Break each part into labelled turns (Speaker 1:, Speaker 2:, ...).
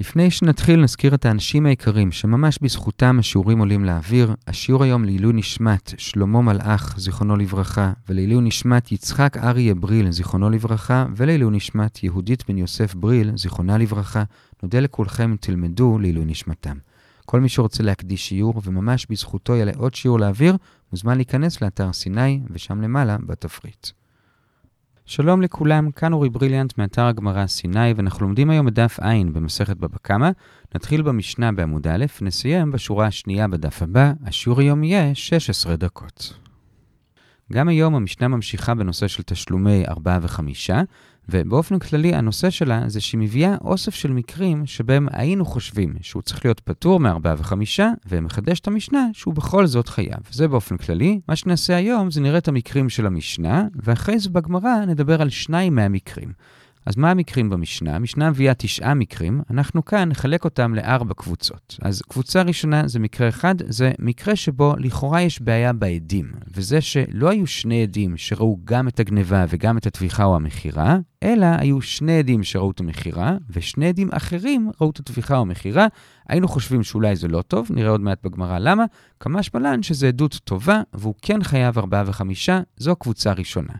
Speaker 1: לפני שנתחיל נזכיר את האנשים היקרים שממש בזכותם השיעורים עולים לאוויר. השיעור היום לעילוי נשמת שלמה מלאך, זיכרונו לברכה, ולעילוי נשמת יצחק אריה בריל, זיכרונו לברכה, ולעילוי נשמת יהודית בן יוסף בריל, זיכרונה לברכה. נודה לכולכם, תלמדו לעילוי נשמתם. כל מי שרוצה להקדיש שיעור וממש בזכותו יעלה עוד שיעור לאוויר, מוזמן להיכנס לאתר סיני, ושם למעלה בתפריט. שלום לכולם, כאן אורי בריליאנט מאתר הגמרא סיני, ואנחנו לומדים היום בדף ע' במסכת בבא קמא. נתחיל במשנה בעמוד א', נסיים בשורה השנייה בדף הבא, השיעור היום יהיה 16 דקות. גם היום המשנה ממשיכה בנושא של תשלומי 4 ו-5, ובאופן כללי הנושא שלה זה שהיא מביאה אוסף של מקרים שבהם היינו חושבים שהוא צריך להיות פטור מארבעה וחמישה, ומחדש את המשנה שהוא בכל זאת חייב. זה באופן כללי. מה שנעשה היום זה נראה את המקרים של המשנה, ואחרי זה בגמרא נדבר על שניים מהמקרים. אז מה המקרים במשנה? המשנה מביאה תשעה מקרים, אנחנו כאן נחלק אותם לארבע קבוצות. אז קבוצה ראשונה זה מקרה אחד, זה מקרה שבו לכאורה יש בעיה בעדים, וזה שלא היו שני עדים שראו גם את הגניבה וגם את הטביחה או המכירה, אלא היו שני עדים שראו את המכירה, ושני עדים אחרים ראו את הטביחה או המכירה. היינו חושבים שאולי זה לא טוב, נראה עוד מעט בגמרא למה. כמה שמלן שזה עדות טובה, והוא כן חייב ארבעה וחמישה, זו קבוצה ראשונה.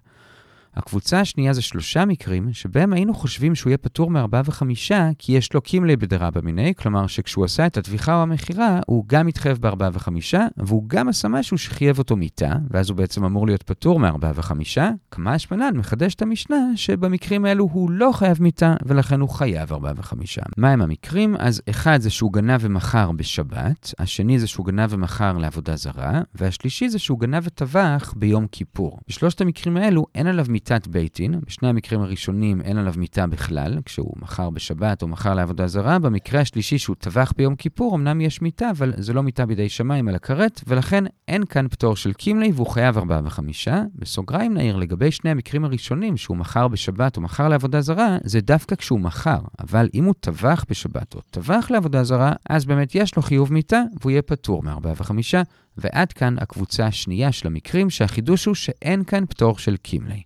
Speaker 1: הקבוצה השנייה זה שלושה מקרים שבהם היינו חושבים שהוא יהיה פטור מארבעה וחמישה, כי יש לו קימלי בדרבא מיניה, כלומר שכשהוא עשה את הטביחה או המכירה, הוא גם התחייב בארבעה וחמישה, והוא גם עשה משהו שחייב אותו מיתה, ואז הוא בעצם אמור להיות פטור מארבעה וחמישה. כמה השפנן מחדש את המשנה שבמקרים האלו הוא לא חייב מיתה, ולכן הוא חייב ארבעה וחמישה. מהם המקרים? אז אחד זה שהוא גנב ומכר בשבת, השני זה שהוא גנב ומכר לעבודה זרה, והשלישי זה שהוא גנב וטבח ביום כיפור. בשלושת המקרים האלו אין עליו מיתת בית דין. בשני המקרים הראשונים אין עליו מיתה בכלל, כשהוא מכר בשבת או מכר לעבודה זרה. במקרה השלישי שהוא טבח ביום כיפור, אמנם יש מיתה, אבל זה לא מיתה בידי שמיים אלא כרת, ולכן אין כאן פטור של קימלי והוא חייב ארבעה וחמישה. בסוגריים נעיר, לגבי שני המקרים הראשונים, שהוא מכר בשבת או מכר לעבודה זרה, זה דווקא כשהוא מכר. אבל אם הוא טבח בשבת או טבח לעבודה זרה, אז באמת יש לו חיוב מיתה והוא יהיה פטור מארבעה וחמישה. ועד כאן הקבוצה השנייה של המקרים, שהחידוש הוא שאין כאן פטור של קימלי.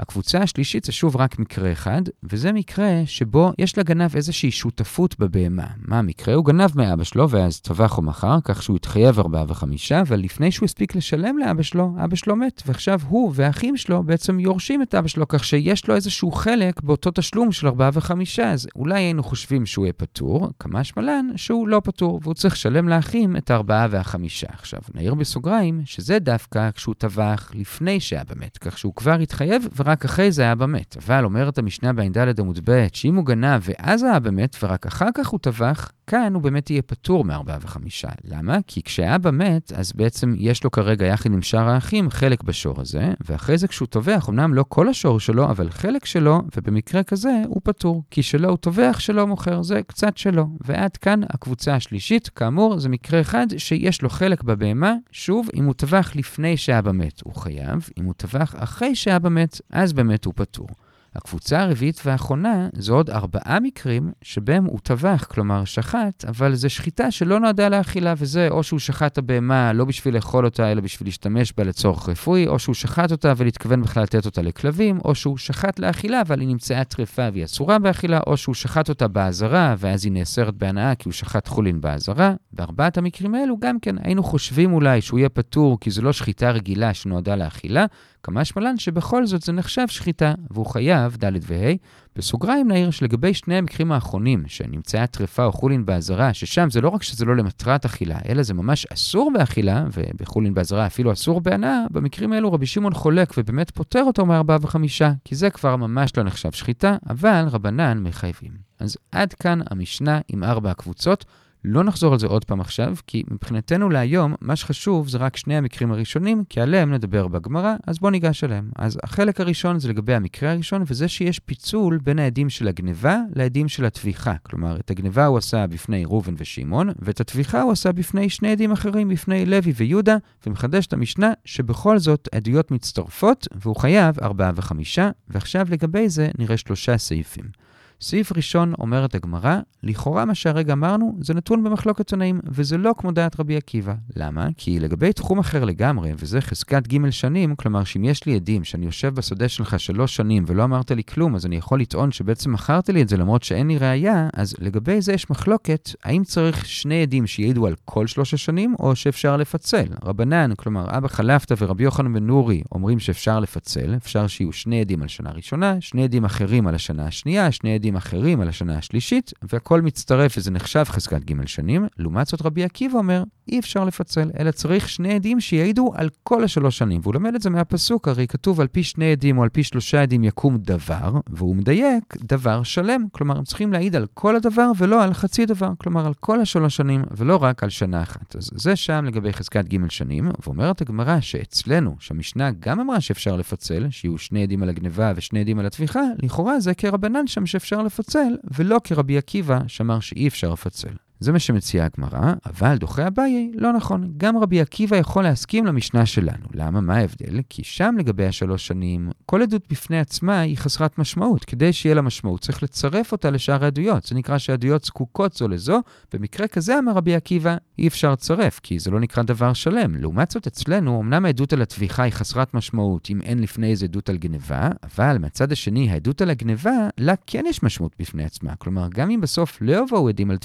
Speaker 1: הקבוצה השלישית זה שוב רק מקרה אחד, וזה מקרה שבו יש לגנב איזושהי שותפות בבהמה. מה המקרה? הוא גנב מאבא שלו ואז טבח או מכר, כך שהוא התחייב ארבעה וחמישה, אבל לפני שהוא הספיק לשלם לאבא שלו, אבא שלו מת, ועכשיו הוא והאחים שלו בעצם יורשים את אבא שלו, כך שיש לו איזשהו חלק באותו תשלום של ארבעה וחמישה, אז אולי היינו חושבים שהוא יהיה פטור, כמה שמלן שהוא לא פטור, והוא צריך לשלם לאחים את הארבעה והחמישה. עכשיו, נעיר בסוגריים שזה דווקא כשהוא טבח לפני שאבא מת, כך שהוא כבר התחייב ורק ורק אחרי זה האבא מת. אבל אומרת המשנה בע"ד עמוד ב', שאם הוא גנב ואז האבא מת ורק אחר כך הוא טבח, כאן הוא באמת יהיה פטור מארבעה וחמישה. למה? כי כשאבא מת, אז בעצם יש לו כרגע יחד עם שאר האחים חלק בשור הזה, ואחרי זה כשהוא טובח, אמנם לא כל השור שלו, אבל חלק שלו, ובמקרה כזה הוא פטור. כי שלו הוא טובח, שלו מוכר, זה קצת שלו. ועד כאן הקבוצה השלישית, כאמור, זה מקרה אחד שיש לו חלק בבהמה, שוב, אם הוא טבח לפני שאבא מת, הוא חייב, אם הוא טבח אחרי שאבא מת, אז באמת הוא פטור. הקבוצה הרביעית והאחרונה זה עוד ארבעה מקרים שבהם הוא טבח, כלומר שחט, אבל זה שחיטה שלא נועדה לאכילה, וזה או שהוא שחט את הבהמה לא בשביל לאכול אותה, אלא בשביל להשתמש בה לצורך רפואי, או שהוא שחט אותה ולהתכוון בכלל לתת אותה לכלבים, או שהוא שחט לאכילה, אבל היא נמצאה טרפה והיא אסורה באכילה, או שהוא שחט אותה באזהרה, ואז היא נאסרת בהנאה כי הוא שחט חולין באזהרה. בארבעת המקרים האלו גם כן היינו חושבים אולי שהוא יהיה פטור כי זו לא שחיטה רגילה שנועדה לאכילה, כמה שמלן שבכל זאת זה נחשב שחיטה, והוא חייב, ד' וה', בסוגריים נעיר שלגבי שני המקרים האחרונים, שנמצאה טרפה או חולין באזהרה, ששם זה לא רק שזה לא למטרת אכילה, אלא זה ממש אסור באכילה, ובחולין באזהרה אפילו אסור בהנאה, במקרים האלו רבי שמעון חולק ובאמת פוטר אותו מארבעה וחמישה, כי זה כבר ממש לא נחשב שחיטה, אבל רבנן מחייבים. אז עד כאן המשנה עם ארבע הקבוצות. לא נחזור על זה עוד פעם עכשיו, כי מבחינתנו להיום, מה שחשוב זה רק שני המקרים הראשונים, כי עליהם נדבר בגמרא, אז בואו ניגש אליהם. אז החלק הראשון זה לגבי המקרה הראשון, וזה שיש פיצול בין העדים של הגניבה לעדים של הטביחה. כלומר, את הגניבה הוא עשה בפני ראובן ושמעון, ואת הטביחה הוא עשה בפני שני עדים אחרים, בפני לוי ויהודה, ומחדש את המשנה שבכל זאת עדויות מצטרפות, והוא חייב ארבעה וחמישה, ועכשיו לגבי זה נראה שלושה סעיפים. סעיף ראשון אומרת הגמרא, לכאורה מה שהרגע אמרנו זה נתון במחלוקת תנאים, וזה לא כמו דעת רבי עקיבא. למה? כי לגבי תחום אחר לגמרי, וזה חזקת ג' שנים, כלומר שאם יש לי עדים שאני יושב בשדה שלך שלוש שנים ולא אמרת לי כלום, אז אני יכול לטעון שבעצם מכרת לי את זה למרות שאין לי ראייה, אז לגבי זה יש מחלוקת, האם צריך שני עדים שיעידו על כל שלוש השנים, או שאפשר לפצל. רבנן, כלומר אבא חלפתא ורבי יוחנן בן נורי אומרים שאפשר לפצל, אפשר שיהיו שני עדים על שנה ראשונה, שני עדים אחרים על השנה השנייה, שני עדים אחרים על השנה השלישית, והכל מצטרף וזה נחשב חזקת ג' שנים. לעומת זאת רבי עקיבא אומר, אי אפשר לפצל, אלא צריך שני עדים שיעידו על כל השלוש שנים. והוא לומד את זה מהפסוק, הרי כתוב על פי שני עדים או על פי שלושה עדים יקום דבר, והוא מדייק דבר שלם. כלומר, הם צריכים להעיד על כל הדבר ולא על חצי דבר. כלומר, על כל השלוש שנים ולא רק על שנה אחת. אז זה שם לגבי חזקת ג' שנים, ואומרת הגמרא שאצלנו, שהמשנה גם אמרה שאפשר לפצל, שיהיו שני עדים על הגניבה ושני עדים על הטביחה, לכאורה זה כרבנן שם שאפשר לפצל, ולא כרבי עקיבא שאמר שאי אפשר לפצל. זה מה שמציעה הגמרא, אבל דוחה אביי, לא נכון. גם רבי עקיבא יכול להסכים למשנה שלנו. למה? מה ההבדל? כי שם לגבי השלוש שנים, כל עדות בפני עצמה היא חסרת משמעות. כדי שיהיה לה משמעות, צריך לצרף אותה לשאר העדויות. זה נקרא שהעדויות זקוקות זו לזו. במקרה כזה, אמר רבי עקיבא, אי אפשר לצרף, כי זה לא נקרא דבר שלם. לעומת זאת, אצלנו, אמנם העדות על הטביחה היא חסרת משמעות, אם אין לפני איזה עדות על גניבה, אבל מהצד השני, העדות על הגניבה, לה כן יש משמעות בפני עצמה. כלומר, גם אם בסוף לא יבואו עדים על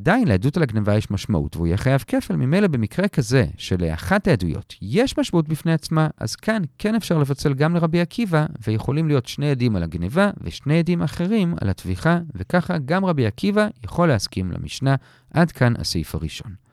Speaker 1: עדיין לעדות על הגניבה יש משמעות, והוא יהיה חייב כפל. ממילא במקרה כזה, שלאחת העדויות יש משמעות בפני עצמה, אז כאן כן אפשר לפצל גם לרבי עקיבא, ויכולים להיות שני עדים על הגניבה ושני עדים אחרים על הטביחה, וככה גם רבי עקיבא יכול להסכים למשנה. עד כאן הסעיף הראשון.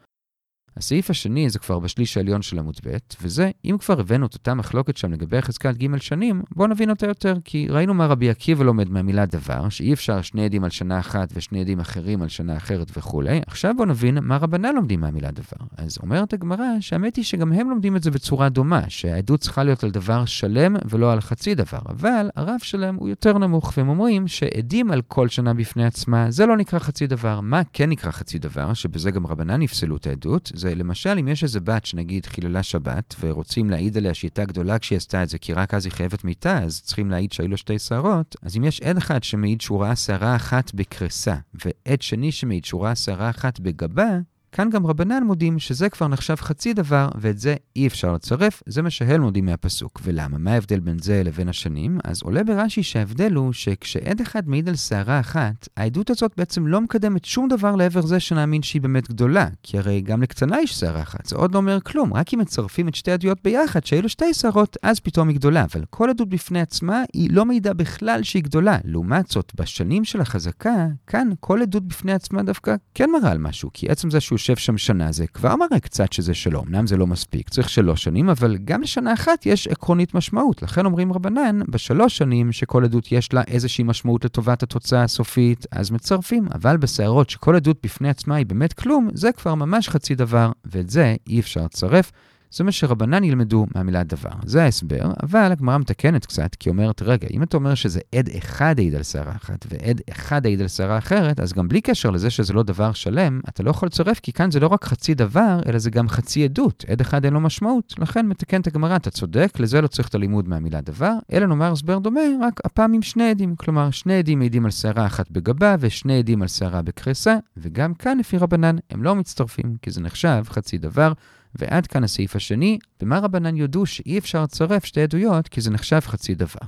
Speaker 1: הסעיף השני זה כבר בשליש העליון של עמוד ב', וזה, אם כבר הבאנו את אותה מחלוקת שם לגבי חזקת ג' שנים, בואו נבין אותה יותר, כי ראינו מה רבי עקיבא לומד מהמילה דבר, שאי אפשר שני עדים על שנה אחת ושני עדים אחרים על שנה אחרת וכולי. עכשיו בואו נבין מה רבנן לומדים מהמילה דבר. אז אומרת הגמרא, שהאמת היא שגם הם לומדים את זה בצורה דומה, שהעדות צריכה להיות על דבר שלם ולא על חצי דבר, אבל הרף שלהם הוא יותר נמוך, והם אומרים שעדים על כל שנה בפני עצמה, זה לא נקרא חצי דבר. מה כן נקרא חצי דבר, שבזה גם רבנן יפסלו את העדות, זה למשל, אם יש איזה בת שנגיד חיללה שבת, ורוצים להעיד עליה שהיא הייתה גדולה כשהיא עשתה את זה, כי רק אז היא חייבת מיתה, אז צריכים להעיד שהיו לו שתי שערות, אז אם יש עד אחד שמעיד שהוא ראה שערה אחת בקרסה, ועד שני שמעיד שהוא ראה שערה אחת בגבה, כאן גם רבנן מודים שזה כבר נחשב חצי דבר, ואת זה אי אפשר לצרף, זה מה שהם מודים מהפסוק. ולמה? מה ההבדל בין זה לבין השנים? אז עולה ברש"י שההבדל הוא שכשעד אחד מעיד על שערה אחת, העדות הזאת בעצם לא מקדמת שום דבר לעבר זה שנאמין שהיא באמת גדולה. כי הרי גם לקטנה יש שערה אחת, זה עוד לא אומר כלום. רק אם מצרפים את שתי עדויות ביחד, שהיו לו שתי שערות, אז פתאום היא גדולה. אבל כל עדות בפני עצמה, היא לא מעידה בכלל שהיא גדולה. לעומת זאת, בשנים של החזקה, כאן כל עדות בפני עצמה דווקא כן מראה על משהו. כי עצם זה שהוא יושב שם שנה, זה כבר מראה קצת שזה שלו. אמנם זה לא מספיק, צריך שלוש שנים, אבל גם לשנה אחת יש עקרונית משמעות. לכן אומרים רבנן, בשלוש שנים שכל עדות יש לה איזושהי משמעות לטובת התוצאה הסופית, אז מצרפים. אבל בסערות שכל עדות בפני עצמה היא באמת כלום, זה כבר ממש חצי דבר, ואת זה אי אפשר לצרף. זה מה שרבנן ילמדו מהמילה דבר. זה ההסבר, אבל הגמרא מתקנת קצת, כי אומרת, רגע, אם אתה אומר שזה עד אחד העיד על שערה אחת, ועד אחד העיד על שערה אחרת, אז גם בלי קשר לזה שזה לא דבר שלם, אתה לא יכול לצרף, כי כאן זה לא רק חצי דבר, אלא זה גם חצי עדות. עד אחד אין לו משמעות. לכן מתקנת הגמרא, אתה צודק, לזה לא צריך את הלימוד מהמילה דבר, אלא נאמר הסבר דומה, רק הפעם עם שני עדים. כלומר, שני עדים מעידים על שערה אחת בגבה, ושני עדים על שערה בקרסה, וגם כאן, לפי רבנן, הם לא מצטרפים, כי זה נחשב חצי דבר. ועד כאן הסעיף השני, במה רבנן יודו שאי אפשר לצרף שתי עדויות כי זה נחשב חצי דבר.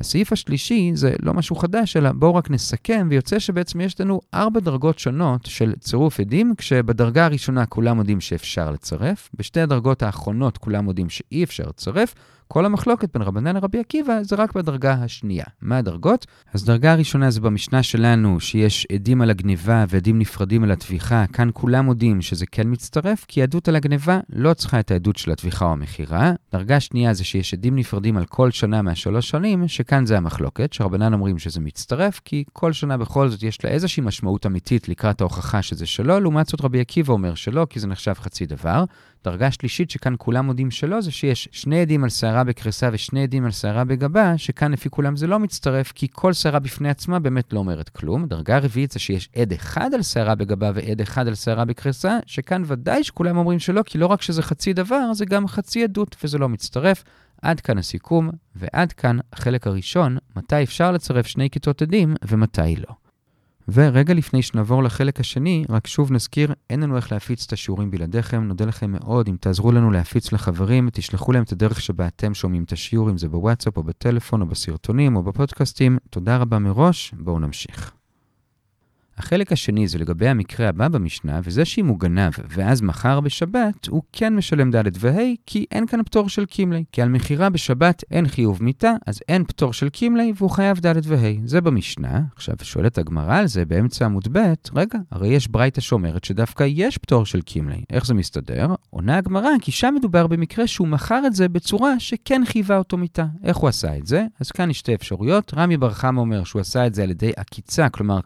Speaker 1: הסעיף השלישי זה לא משהו חדש, אלא בואו רק נסכם, ויוצא שבעצם יש לנו ארבע דרגות שונות של צירוף עדים, כשבדרגה הראשונה כולם יודעים שאפשר לצרף, בשתי הדרגות האחרונות כולם יודעים שאי אפשר לצרף, כל המחלוקת בין רבנן לרבי עקיבא זה רק בדרגה השנייה. מה הדרגות? אז דרגה הראשונה זה במשנה שלנו, שיש עדים על הגניבה ועדים נפרדים על הטביחה. כאן כולם מודים שזה כן מצטרף, כי עדות על הגניבה לא צריכה את העדות של הטביחה או המכירה. דרגה שנייה זה שיש עדים נפרדים על כל שנה מהשלוש שנים, שכאן זה המחלוקת, שרבנן אומרים שזה מצטרף, כי כל שנה בכל זאת יש לה איזושהי משמעות אמיתית לקראת ההוכחה שזה שלו, לעומת זאת רבי עקיבא אומר שלא, כי זה נחשב חצי דבר. דרגה שלישית שכאן כולם מודים שלא, זה שיש שני עדים על שערה בקריסה ושני עדים על שערה בגבה, שכאן לפי כולם זה לא מצטרף, כי כל שערה בפני עצמה באמת לא אומרת כלום. דרגה רביעית זה שיש עד אחד על שערה בגבה ועד אחד על שערה בקריסה, שכאן ודאי שכולם אומרים שלא, כי לא רק שזה חצי דבר, זה גם חצי עדות וזה לא מצטרף. עד כאן הסיכום, ועד כאן החלק הראשון, מתי אפשר לצרף שני כיתות עדים ומתי לא. ורגע לפני שנעבור לחלק השני, רק שוב נזכיר, אין לנו איך להפיץ את השיעורים בלעדיכם. נודה לכם מאוד אם תעזרו לנו להפיץ לחברים ותשלחו להם את הדרך שבה אתם שומעים את השיעור, אם זה בוואטסאפ או בטלפון או בסרטונים או בפודקאסטים. תודה רבה מראש, בואו נמשיך. החלק השני זה לגבי המקרה הבא במשנה, וזה שאם הוא גנב ואז מכר בשבת, הוא כן משלם ד' וה', כי אין כאן פטור של קימלי. כי על מכירה בשבת אין חיוב מיתה, אז אין פטור של קימלי, והוא חייב ד' וה'. זה במשנה. עכשיו, שואלת הגמרא על זה באמצע עמוד ב', רגע, הרי יש ברייתא שאומרת שדווקא יש פטור של קימלי. איך זה מסתדר? עונה הגמרא, כי שם מדובר במקרה שהוא מכר את זה בצורה שכן חייבה אותו מיתה. איך הוא עשה את זה? אז כאן יש שתי אפשרויות. רמי בר חמא אומר שהוא עשה את זה על ידי עקיצה, כלומר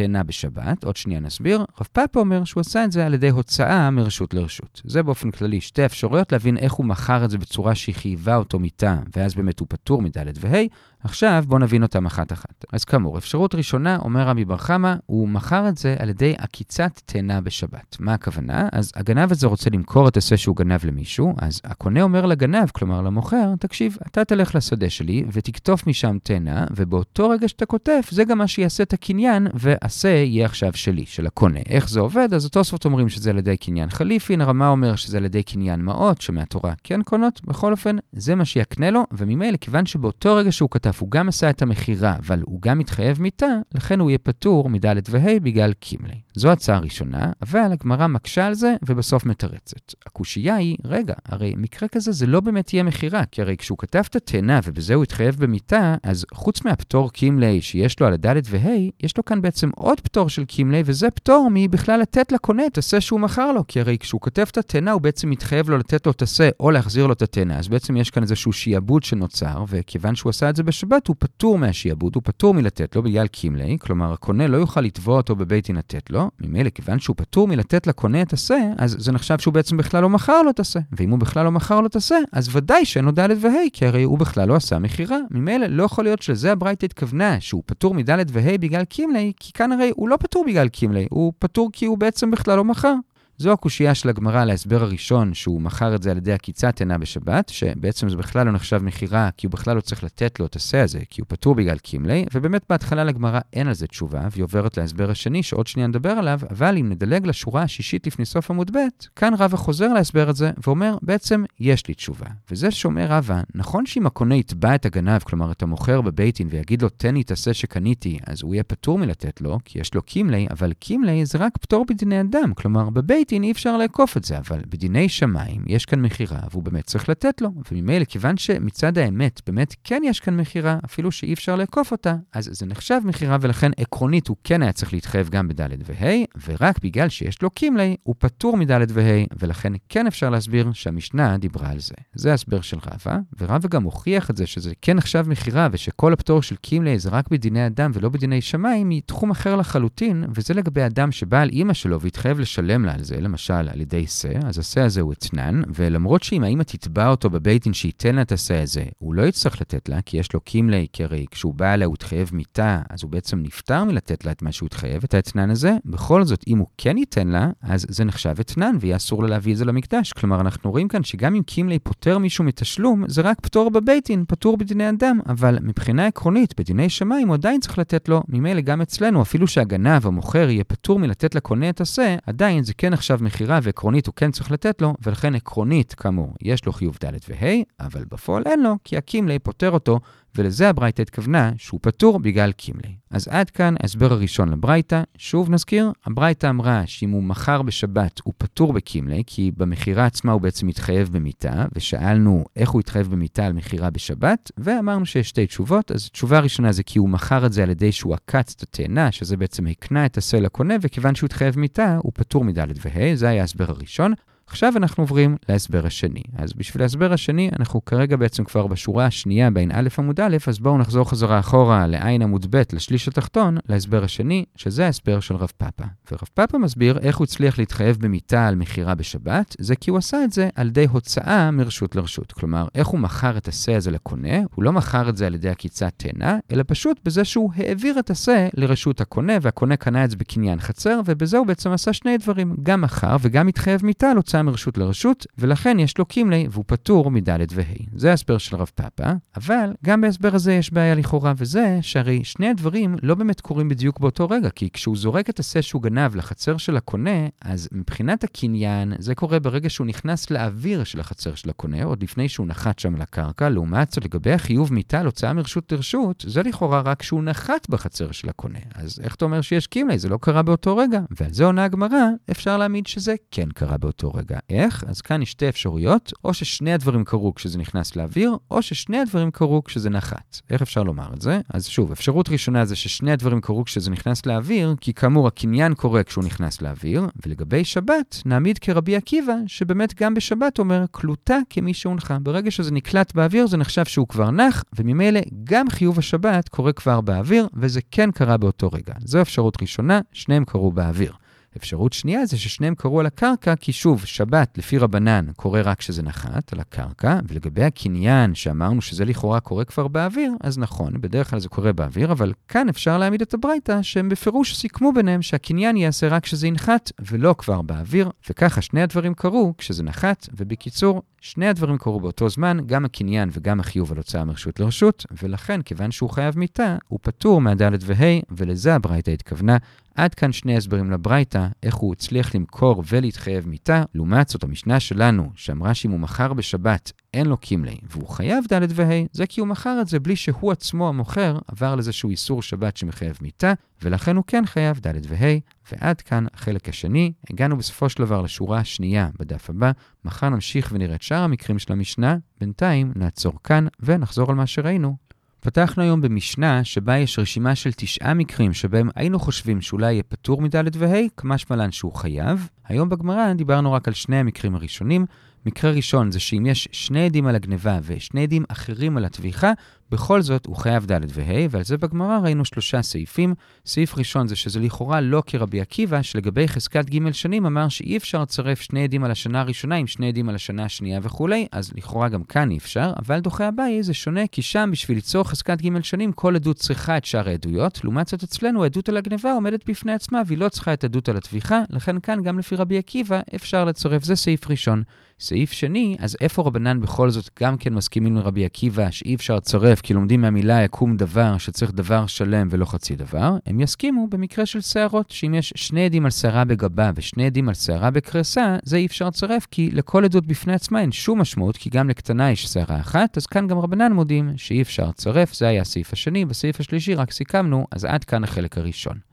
Speaker 1: תאנה בשבת, עוד שנייה נסביר, רב פאפה אומר שהוא עשה את זה על ידי הוצאה מרשות לרשות. זה באופן כללי שתי אפשרויות להבין איך הוא מכר את זה בצורה שהיא חייבה אותו מיתה, ואז באמת הוא פטור מד' וה', עכשיו בואו נבין אותם אחת-אחת. אז כאמור, אפשרות ראשונה, אומר רבי בר חמא, הוא מכר את זה על ידי עקיצת תאנה בשבת. מה הכוונה? אז הגנב הזה רוצה למכור את השה שהוא גנב למישהו, אז הקונה אומר לגנב, כלומר למוכר, תקשיב, אתה תלך לשדה שלי ותקטוף משם תאנה, ובאותו רגע שאתה קוטף, זה גם מה שיעשה את הקניין, והשה יהיה עכשיו שלי, של הקונה. איך זה עובד? אז התוספות אומרים שזה על ידי קניין חליפין, הרמה אומר שזה על ידי קניין מעות, שמהתורה כן קונות, בכל אופן, זה מה שיקנה לו, וממילא, כיוון שבאותו רגע שהוא כתב נוסף, הוא גם עשה את המכירה, אבל הוא גם מתחייב מיתה, לכן הוא יהיה פטור מד' וה' בגלל קימלי. זו הצעה ראשונה, אבל הגמרא מקשה על זה ובסוף מתרצת. הקושייה היא, רגע, הרי מקרה כזה זה לא באמת יהיה מכירה, כי הרי כשהוא כתב את התאנה ובזה הוא התחייב במיתה, אז חוץ מהפטור קימלי שיש לו על הד' וה', יש לו כאן בעצם עוד פטור של קימלי, וזה פטור מבכלל לתת לקונה את השה שהוא מכר לו, כי הרי כשהוא כותב את התאנה הוא בעצם מתחייב לו לתת לו את השה או להחזיר לו את התאנה, אז בעצם יש כאן איזשהו שיעבוד שנוצר, וכיוון שהוא עשה את זה בשבת, הוא פטור מהשיעבוד, הוא פטור מלתת לו בגלל קימלי, כלומר הקונה לא יוכל לתבוע אותו בבית דין לתת לו, ממילא כיוון שהוא פטור מלתת לקונה את השה, אז זה נחשב שהוא בעצם בכלל לא מכר לו את השה. ואם הוא בכלל לא מכר לו את השה, אז ודאי שאין לו ד' וה', כי הרי הוא בכלל לא עשה מכירה. ממילא לא יכול להיות שלזה הברייתא התכוונה, שהוא פטור מד' וה' בגלל קימלי, כי כאן הרי הוא לא פטור בגלל קימלי, הוא פטור כי הוא בעצם בכלל לא מכר. זו הקושייה של הגמרא להסבר הראשון, שהוא מכר את זה על ידי עקיצת עינה בשבת, שבעצם זה בכלל לא נחשב מכירה, כי הוא בכלל לא צריך לתת לו את השה הזה, כי הוא פטור בגלל קימלי, ובאמת בהתחלה לגמרא אין על זה תשובה, והיא עוברת להסבר השני, שעוד שנייה נדבר עליו, אבל אם נדלג לשורה השישית לפני סוף עמוד ב', כאן רבא חוזר להסבר הזה, ואומר, בעצם יש לי תשובה. וזה שאומר רבא, נכון שאם הקונה יתבע את הגנב, כלומר את המוכר בבית דין, ויגיד לו, תן לי את השה שקניתי, אז הוא יהיה פטור מלתת לו, כי יש לו קימלי, אבל קימלי זה רק פטור בדיני אדם, כלומר בבית דין אי אפשר לאכוף את זה, אבל בדיני שמיים יש כאן מכירה והוא באמת צריך לתת לו. וממילא, כיוון שמצד האמת באמת כן יש כאן מכירה, אפילו שאי אפשר לאכוף אותה, אז זה נחשב מכירה ולכן עקרונית הוא כן היה צריך להתחייב גם בד' וה', ורק בגלל שיש לו קימלי, הוא פטור מד' וה', ולכן כן אפשר להסביר שהמשנה דיברה על זה. זה ההסבר של רבא, ורבא גם הוכיח את זה שזה כן נחשב מכירה ושכל הפטור של קימלי זה רק בדיני אדם ולא בדיני שמיים, מתחום אחר לחלוטין, וזה לגבי אדם שבא על אימא שלו והתחייב לשלם לה על זה, למשל על ידי שא, אז השא הזה הוא אתנן, ולמרות שאם האמא תתבע אותו בבית דין שייתן לה את השא הזה, הוא לא יצטרך לתת לה, כי יש לו קימלי, כי הרי כשהוא בא אליה הוא התחייב מיתה, אז הוא בעצם נפטר מלתת לה את מה שהוא התחייב, את האתנן הזה. בכל זאת, אם הוא כן ייתן לה, אז זה נחשב אתנן, ויהיה אסור לה להביא את זה למקדש. כלומר, אנחנו רואים כאן שגם אם קימלי פוטר מישהו מתשלום, זה רק פטור בבית דין, פטור בדיני אדם, אבל מבחינה עקרונית, בדיני שמיים הוא עדיין צריך לתת לו, ממילא גם אצלנו, אפילו שהגנב, המוכר, יהיה פטור מלתת לקונה את השא, עדיין זה כן נחשב מכירה ועקרונית הוא כן צריך לתת לו, ולכן עקרונית, כאמור, יש לו חיוב ד' וה', אבל בפועל אין לו, כי הקימלי פוטר אותו ולזה הברייתא התכוונה שהוא פטור בגלל קימלי. אז עד כאן ההסבר הראשון לברייתא. שוב נזכיר, הברייתא אמרה שאם הוא מכר בשבת הוא פטור בקימלי, כי במכירה עצמה הוא בעצם מתחייב במיתה, ושאלנו איך הוא התחייב במיתה על מכירה בשבת, ואמרנו שיש שתי תשובות. אז התשובה הראשונה זה כי הוא מכר את זה על ידי שהוא עקץ את התאנה, שזה בעצם הקנה את הסלע לקונה, וכיוון שהוא התחייב מיתה, הוא פטור מד' וה', זה היה ההסבר הראשון. עכשיו אנחנו עוברים להסבר השני. אז בשביל ההסבר השני, אנחנו כרגע בעצם כבר בשורה השנייה בעין א' עמוד א', אז בואו נחזור חזרה אחורה לעין עמוד ב', לשליש התחתון, להסבר השני, שזה ההסבר של רב פאפה. ורב פאפה מסביר איך הוא הצליח להתחייב במיטה על מכירה בשבת, זה כי הוא עשה את זה על ידי הוצאה מרשות לרשות. כלומר, איך הוא מכר את השה הזה לקונה, הוא לא מכר את זה על ידי עקיצת תאנה, אלא פשוט בזה שהוא העביר את השה לרשות הקונה, והקונה קנה את זה בקניין חצר, ובזה הוא בעצם עשה שני דברים, גם מכר וגם התחייב מיטה על הוצאה הוצאה מרשות לרשות, ולכן יש לו קימלי והוא פטור מד' וה'. זה ההסבר של רב פאפה, אבל גם בהסבר הזה יש בעיה לכאורה, וזה שהרי שני הדברים לא באמת קורים בדיוק באותו רגע, כי כשהוא זורק את השה שהוא גנב לחצר של הקונה, אז מבחינת הקניין, זה קורה ברגע שהוא נכנס לאוויר של החצר של הקונה, עוד לפני שהוא נחת שם על הקרקע. לעומת זאת, לגבי החיוב מיטה על הוצאה מרשות לרשות, זה לכאורה רק כשהוא נחת בחצר של הקונה. אז איך אתה אומר שיש קימלי? זה לא קרה באותו רגע. ועל זה עונה הגמרא, אפשר להעמיד שזה כן קרה באותו רגע. איך? אז כאן יש שתי אפשרויות, או ששני הדברים קרו כשזה נכנס לאוויר, או ששני הדברים קרו כשזה נחת. איך אפשר לומר את זה? אז שוב, אפשרות ראשונה זה ששני הדברים קרו כשזה נכנס לאוויר, כי כאמור הקניין קורה כשהוא נכנס לאוויר, ולגבי שבת, נעמיד כרבי עקיבא, שבאמת גם בשבת אומר, קלוטה כמי שהונחה. ברגע שזה נקלט באוויר, זה נחשב שהוא כבר נח, וממילא גם חיוב השבת קורה כבר באוויר, וזה כן קרה באותו רגע. זו אפשרות ראשונה, שניהם קרו באוויר. אפשרות שנייה זה ששניהם קרו על הקרקע, כי שוב, שבת לפי רבנן קורה רק כשזה נחת על הקרקע, ולגבי הקניין שאמרנו שזה לכאורה קורה כבר באוויר, אז נכון, בדרך כלל זה קורה באוויר, אבל כאן אפשר להעמיד את הברייתא שהם בפירוש סיכמו ביניהם שהקניין ייעשה רק כשזה ינחת ולא כבר באוויר, וככה שני הדברים קרו כשזה נחת, ובקיצור, שני הדברים קרו באותו זמן, גם הקניין וגם החיוב על הוצאה מרשות לרשות, ולכן, כיוון שהוא חייב מיתה, הוא פטור מהד' וה', ולזה הברייתא התכוונה. עד כאן שני הסברים לברייתא, איך הוא הצליח למכור ולהתחייב מיתה. לעומת זאת, המשנה שלנו, שאמרה שאם הוא מכר בשבת, אין לו קימלי, והוא חייב ד' וה', זה כי הוא מכר את זה בלי שהוא עצמו המוכר עבר לאיזשהו איסור שבת שמחייב מיתה, ולכן הוא כן חייב ד' וה', ועד כאן החלק השני. הגענו בסופו של דבר לשורה השנייה בדף הבא. מחר נמשיך ונראה את שאר המקרים של המשנה. בינתיים נעצור כאן ונחזור על מה שראינו. פתחנו היום במשנה שבה יש רשימה של תשעה מקרים שבהם היינו חושבים שאולי יהיה פטור מד' וה', כמשמע לן שהוא חייב. היום בגמרא דיברנו רק על שני המקרים הראשונים. מקרה ראשון זה שאם יש שני עדים על הגניבה ושני עדים אחרים על הטביחה, בכל זאת הוא חייב ד' וה', ועל זה בגמרא ראינו שלושה סעיפים. סעיף ראשון זה שזה לכאורה לא כרבי עקיבא, שלגבי חזקת ג' שנים אמר שאי אפשר לצרף שני עדים על השנה הראשונה עם שני עדים על השנה השנייה וכולי, אז לכאורה גם כאן אי אפשר, אבל דוחה אביי זה שונה, כי שם בשביל ליצור חזקת ג' שנים כל עדות צריכה את שאר העדויות, לעומת זאת אצלנו עדות על הגניבה עומדת בפני עצמה והיא לא צריכה את עדות על הטביחה, לכן כאן גם לפי רבי עקיבא אפשר לצרף, זה סעיף ראשון. סעיף שני, אז איפה רבנן בכל זאת גם כן מסכימים לרבי עקיבא שאי אפשר לצרף כי לומדים מהמילה יקום דבר שצריך דבר שלם ולא חצי דבר? הם יסכימו במקרה של שערות, שאם יש שני עדים על שערה בגבה ושני עדים על שערה בקרסה, זה אי אפשר לצרף כי לכל עדות בפני עצמה אין שום משמעות, כי גם לקטנה יש שערה אחת, אז כאן גם רבנן מודים שאי אפשר לצרף, זה היה הסעיף השני. בסעיף השלישי רק סיכמנו, אז עד כאן החלק הראשון.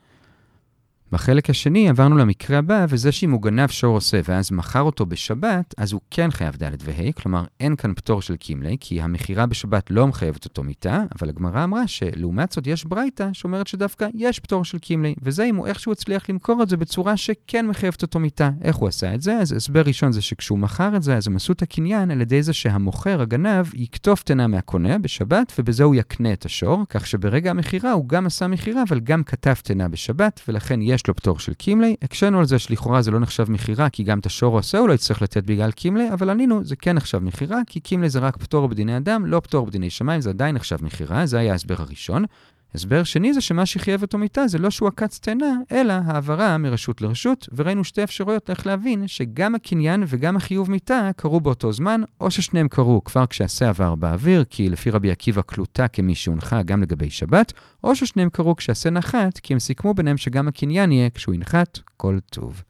Speaker 1: בחלק השני עברנו למקרה הבא, וזה שאם הוא גנב שור עושה ואז מכר אותו בשבת, אז הוא כן חייב ד' וה', כלומר אין כאן פטור של קימלי, כי המכירה בשבת לא מחייבת אותו מיתה, אבל הגמרא אמרה שלעומת זאת יש ברייתא שאומרת שדווקא יש פטור של קימלי, וזה אם הוא איכשהו הצליח למכור את זה בצורה שכן מחייבת אותו מיתה. איך הוא עשה את זה? אז הסבר ראשון זה שכשהוא מכר את זה, אז הם עשו את הקניין על ידי זה שהמוכר, הגנב, יקטוף תנה מהקונה בשבת, ובזה הוא יקנה את השור, כך שברגע המכירה הוא גם עשה מכירה, אבל גם כתב בשבת, ולכן יש יש לו פטור של קימלי. הקשינו על זה שלכאורה זה לא נחשב מכירה, כי גם את השור עושה הוא לא יצטרך לתת בגלל קימלי, אבל ענינו, זה כן נחשב מכירה, כי קימלי זה רק פטור בדיני אדם, לא פטור בדיני שמיים, זה עדיין נחשב מכירה, זה היה ההסבר הראשון. הסבר שני זה שמה שחייב אותו מיתה זה לא שהוא עקץ תאנה, אלא העברה מרשות לרשות, וראינו שתי אפשרויות איך להבין שגם הקניין וגם החיוב מיתה קרו באותו זמן, או ששניהם קרו כבר כשהשה עבר באוויר, כי לפי רבי עקיבא קלוטה כמי שהונחה גם לגבי שבת, או ששניהם קרו כשהשה נחת, כי הם סיכמו ביניהם שגם הקניין יהיה כשהוא ינחת כל טוב.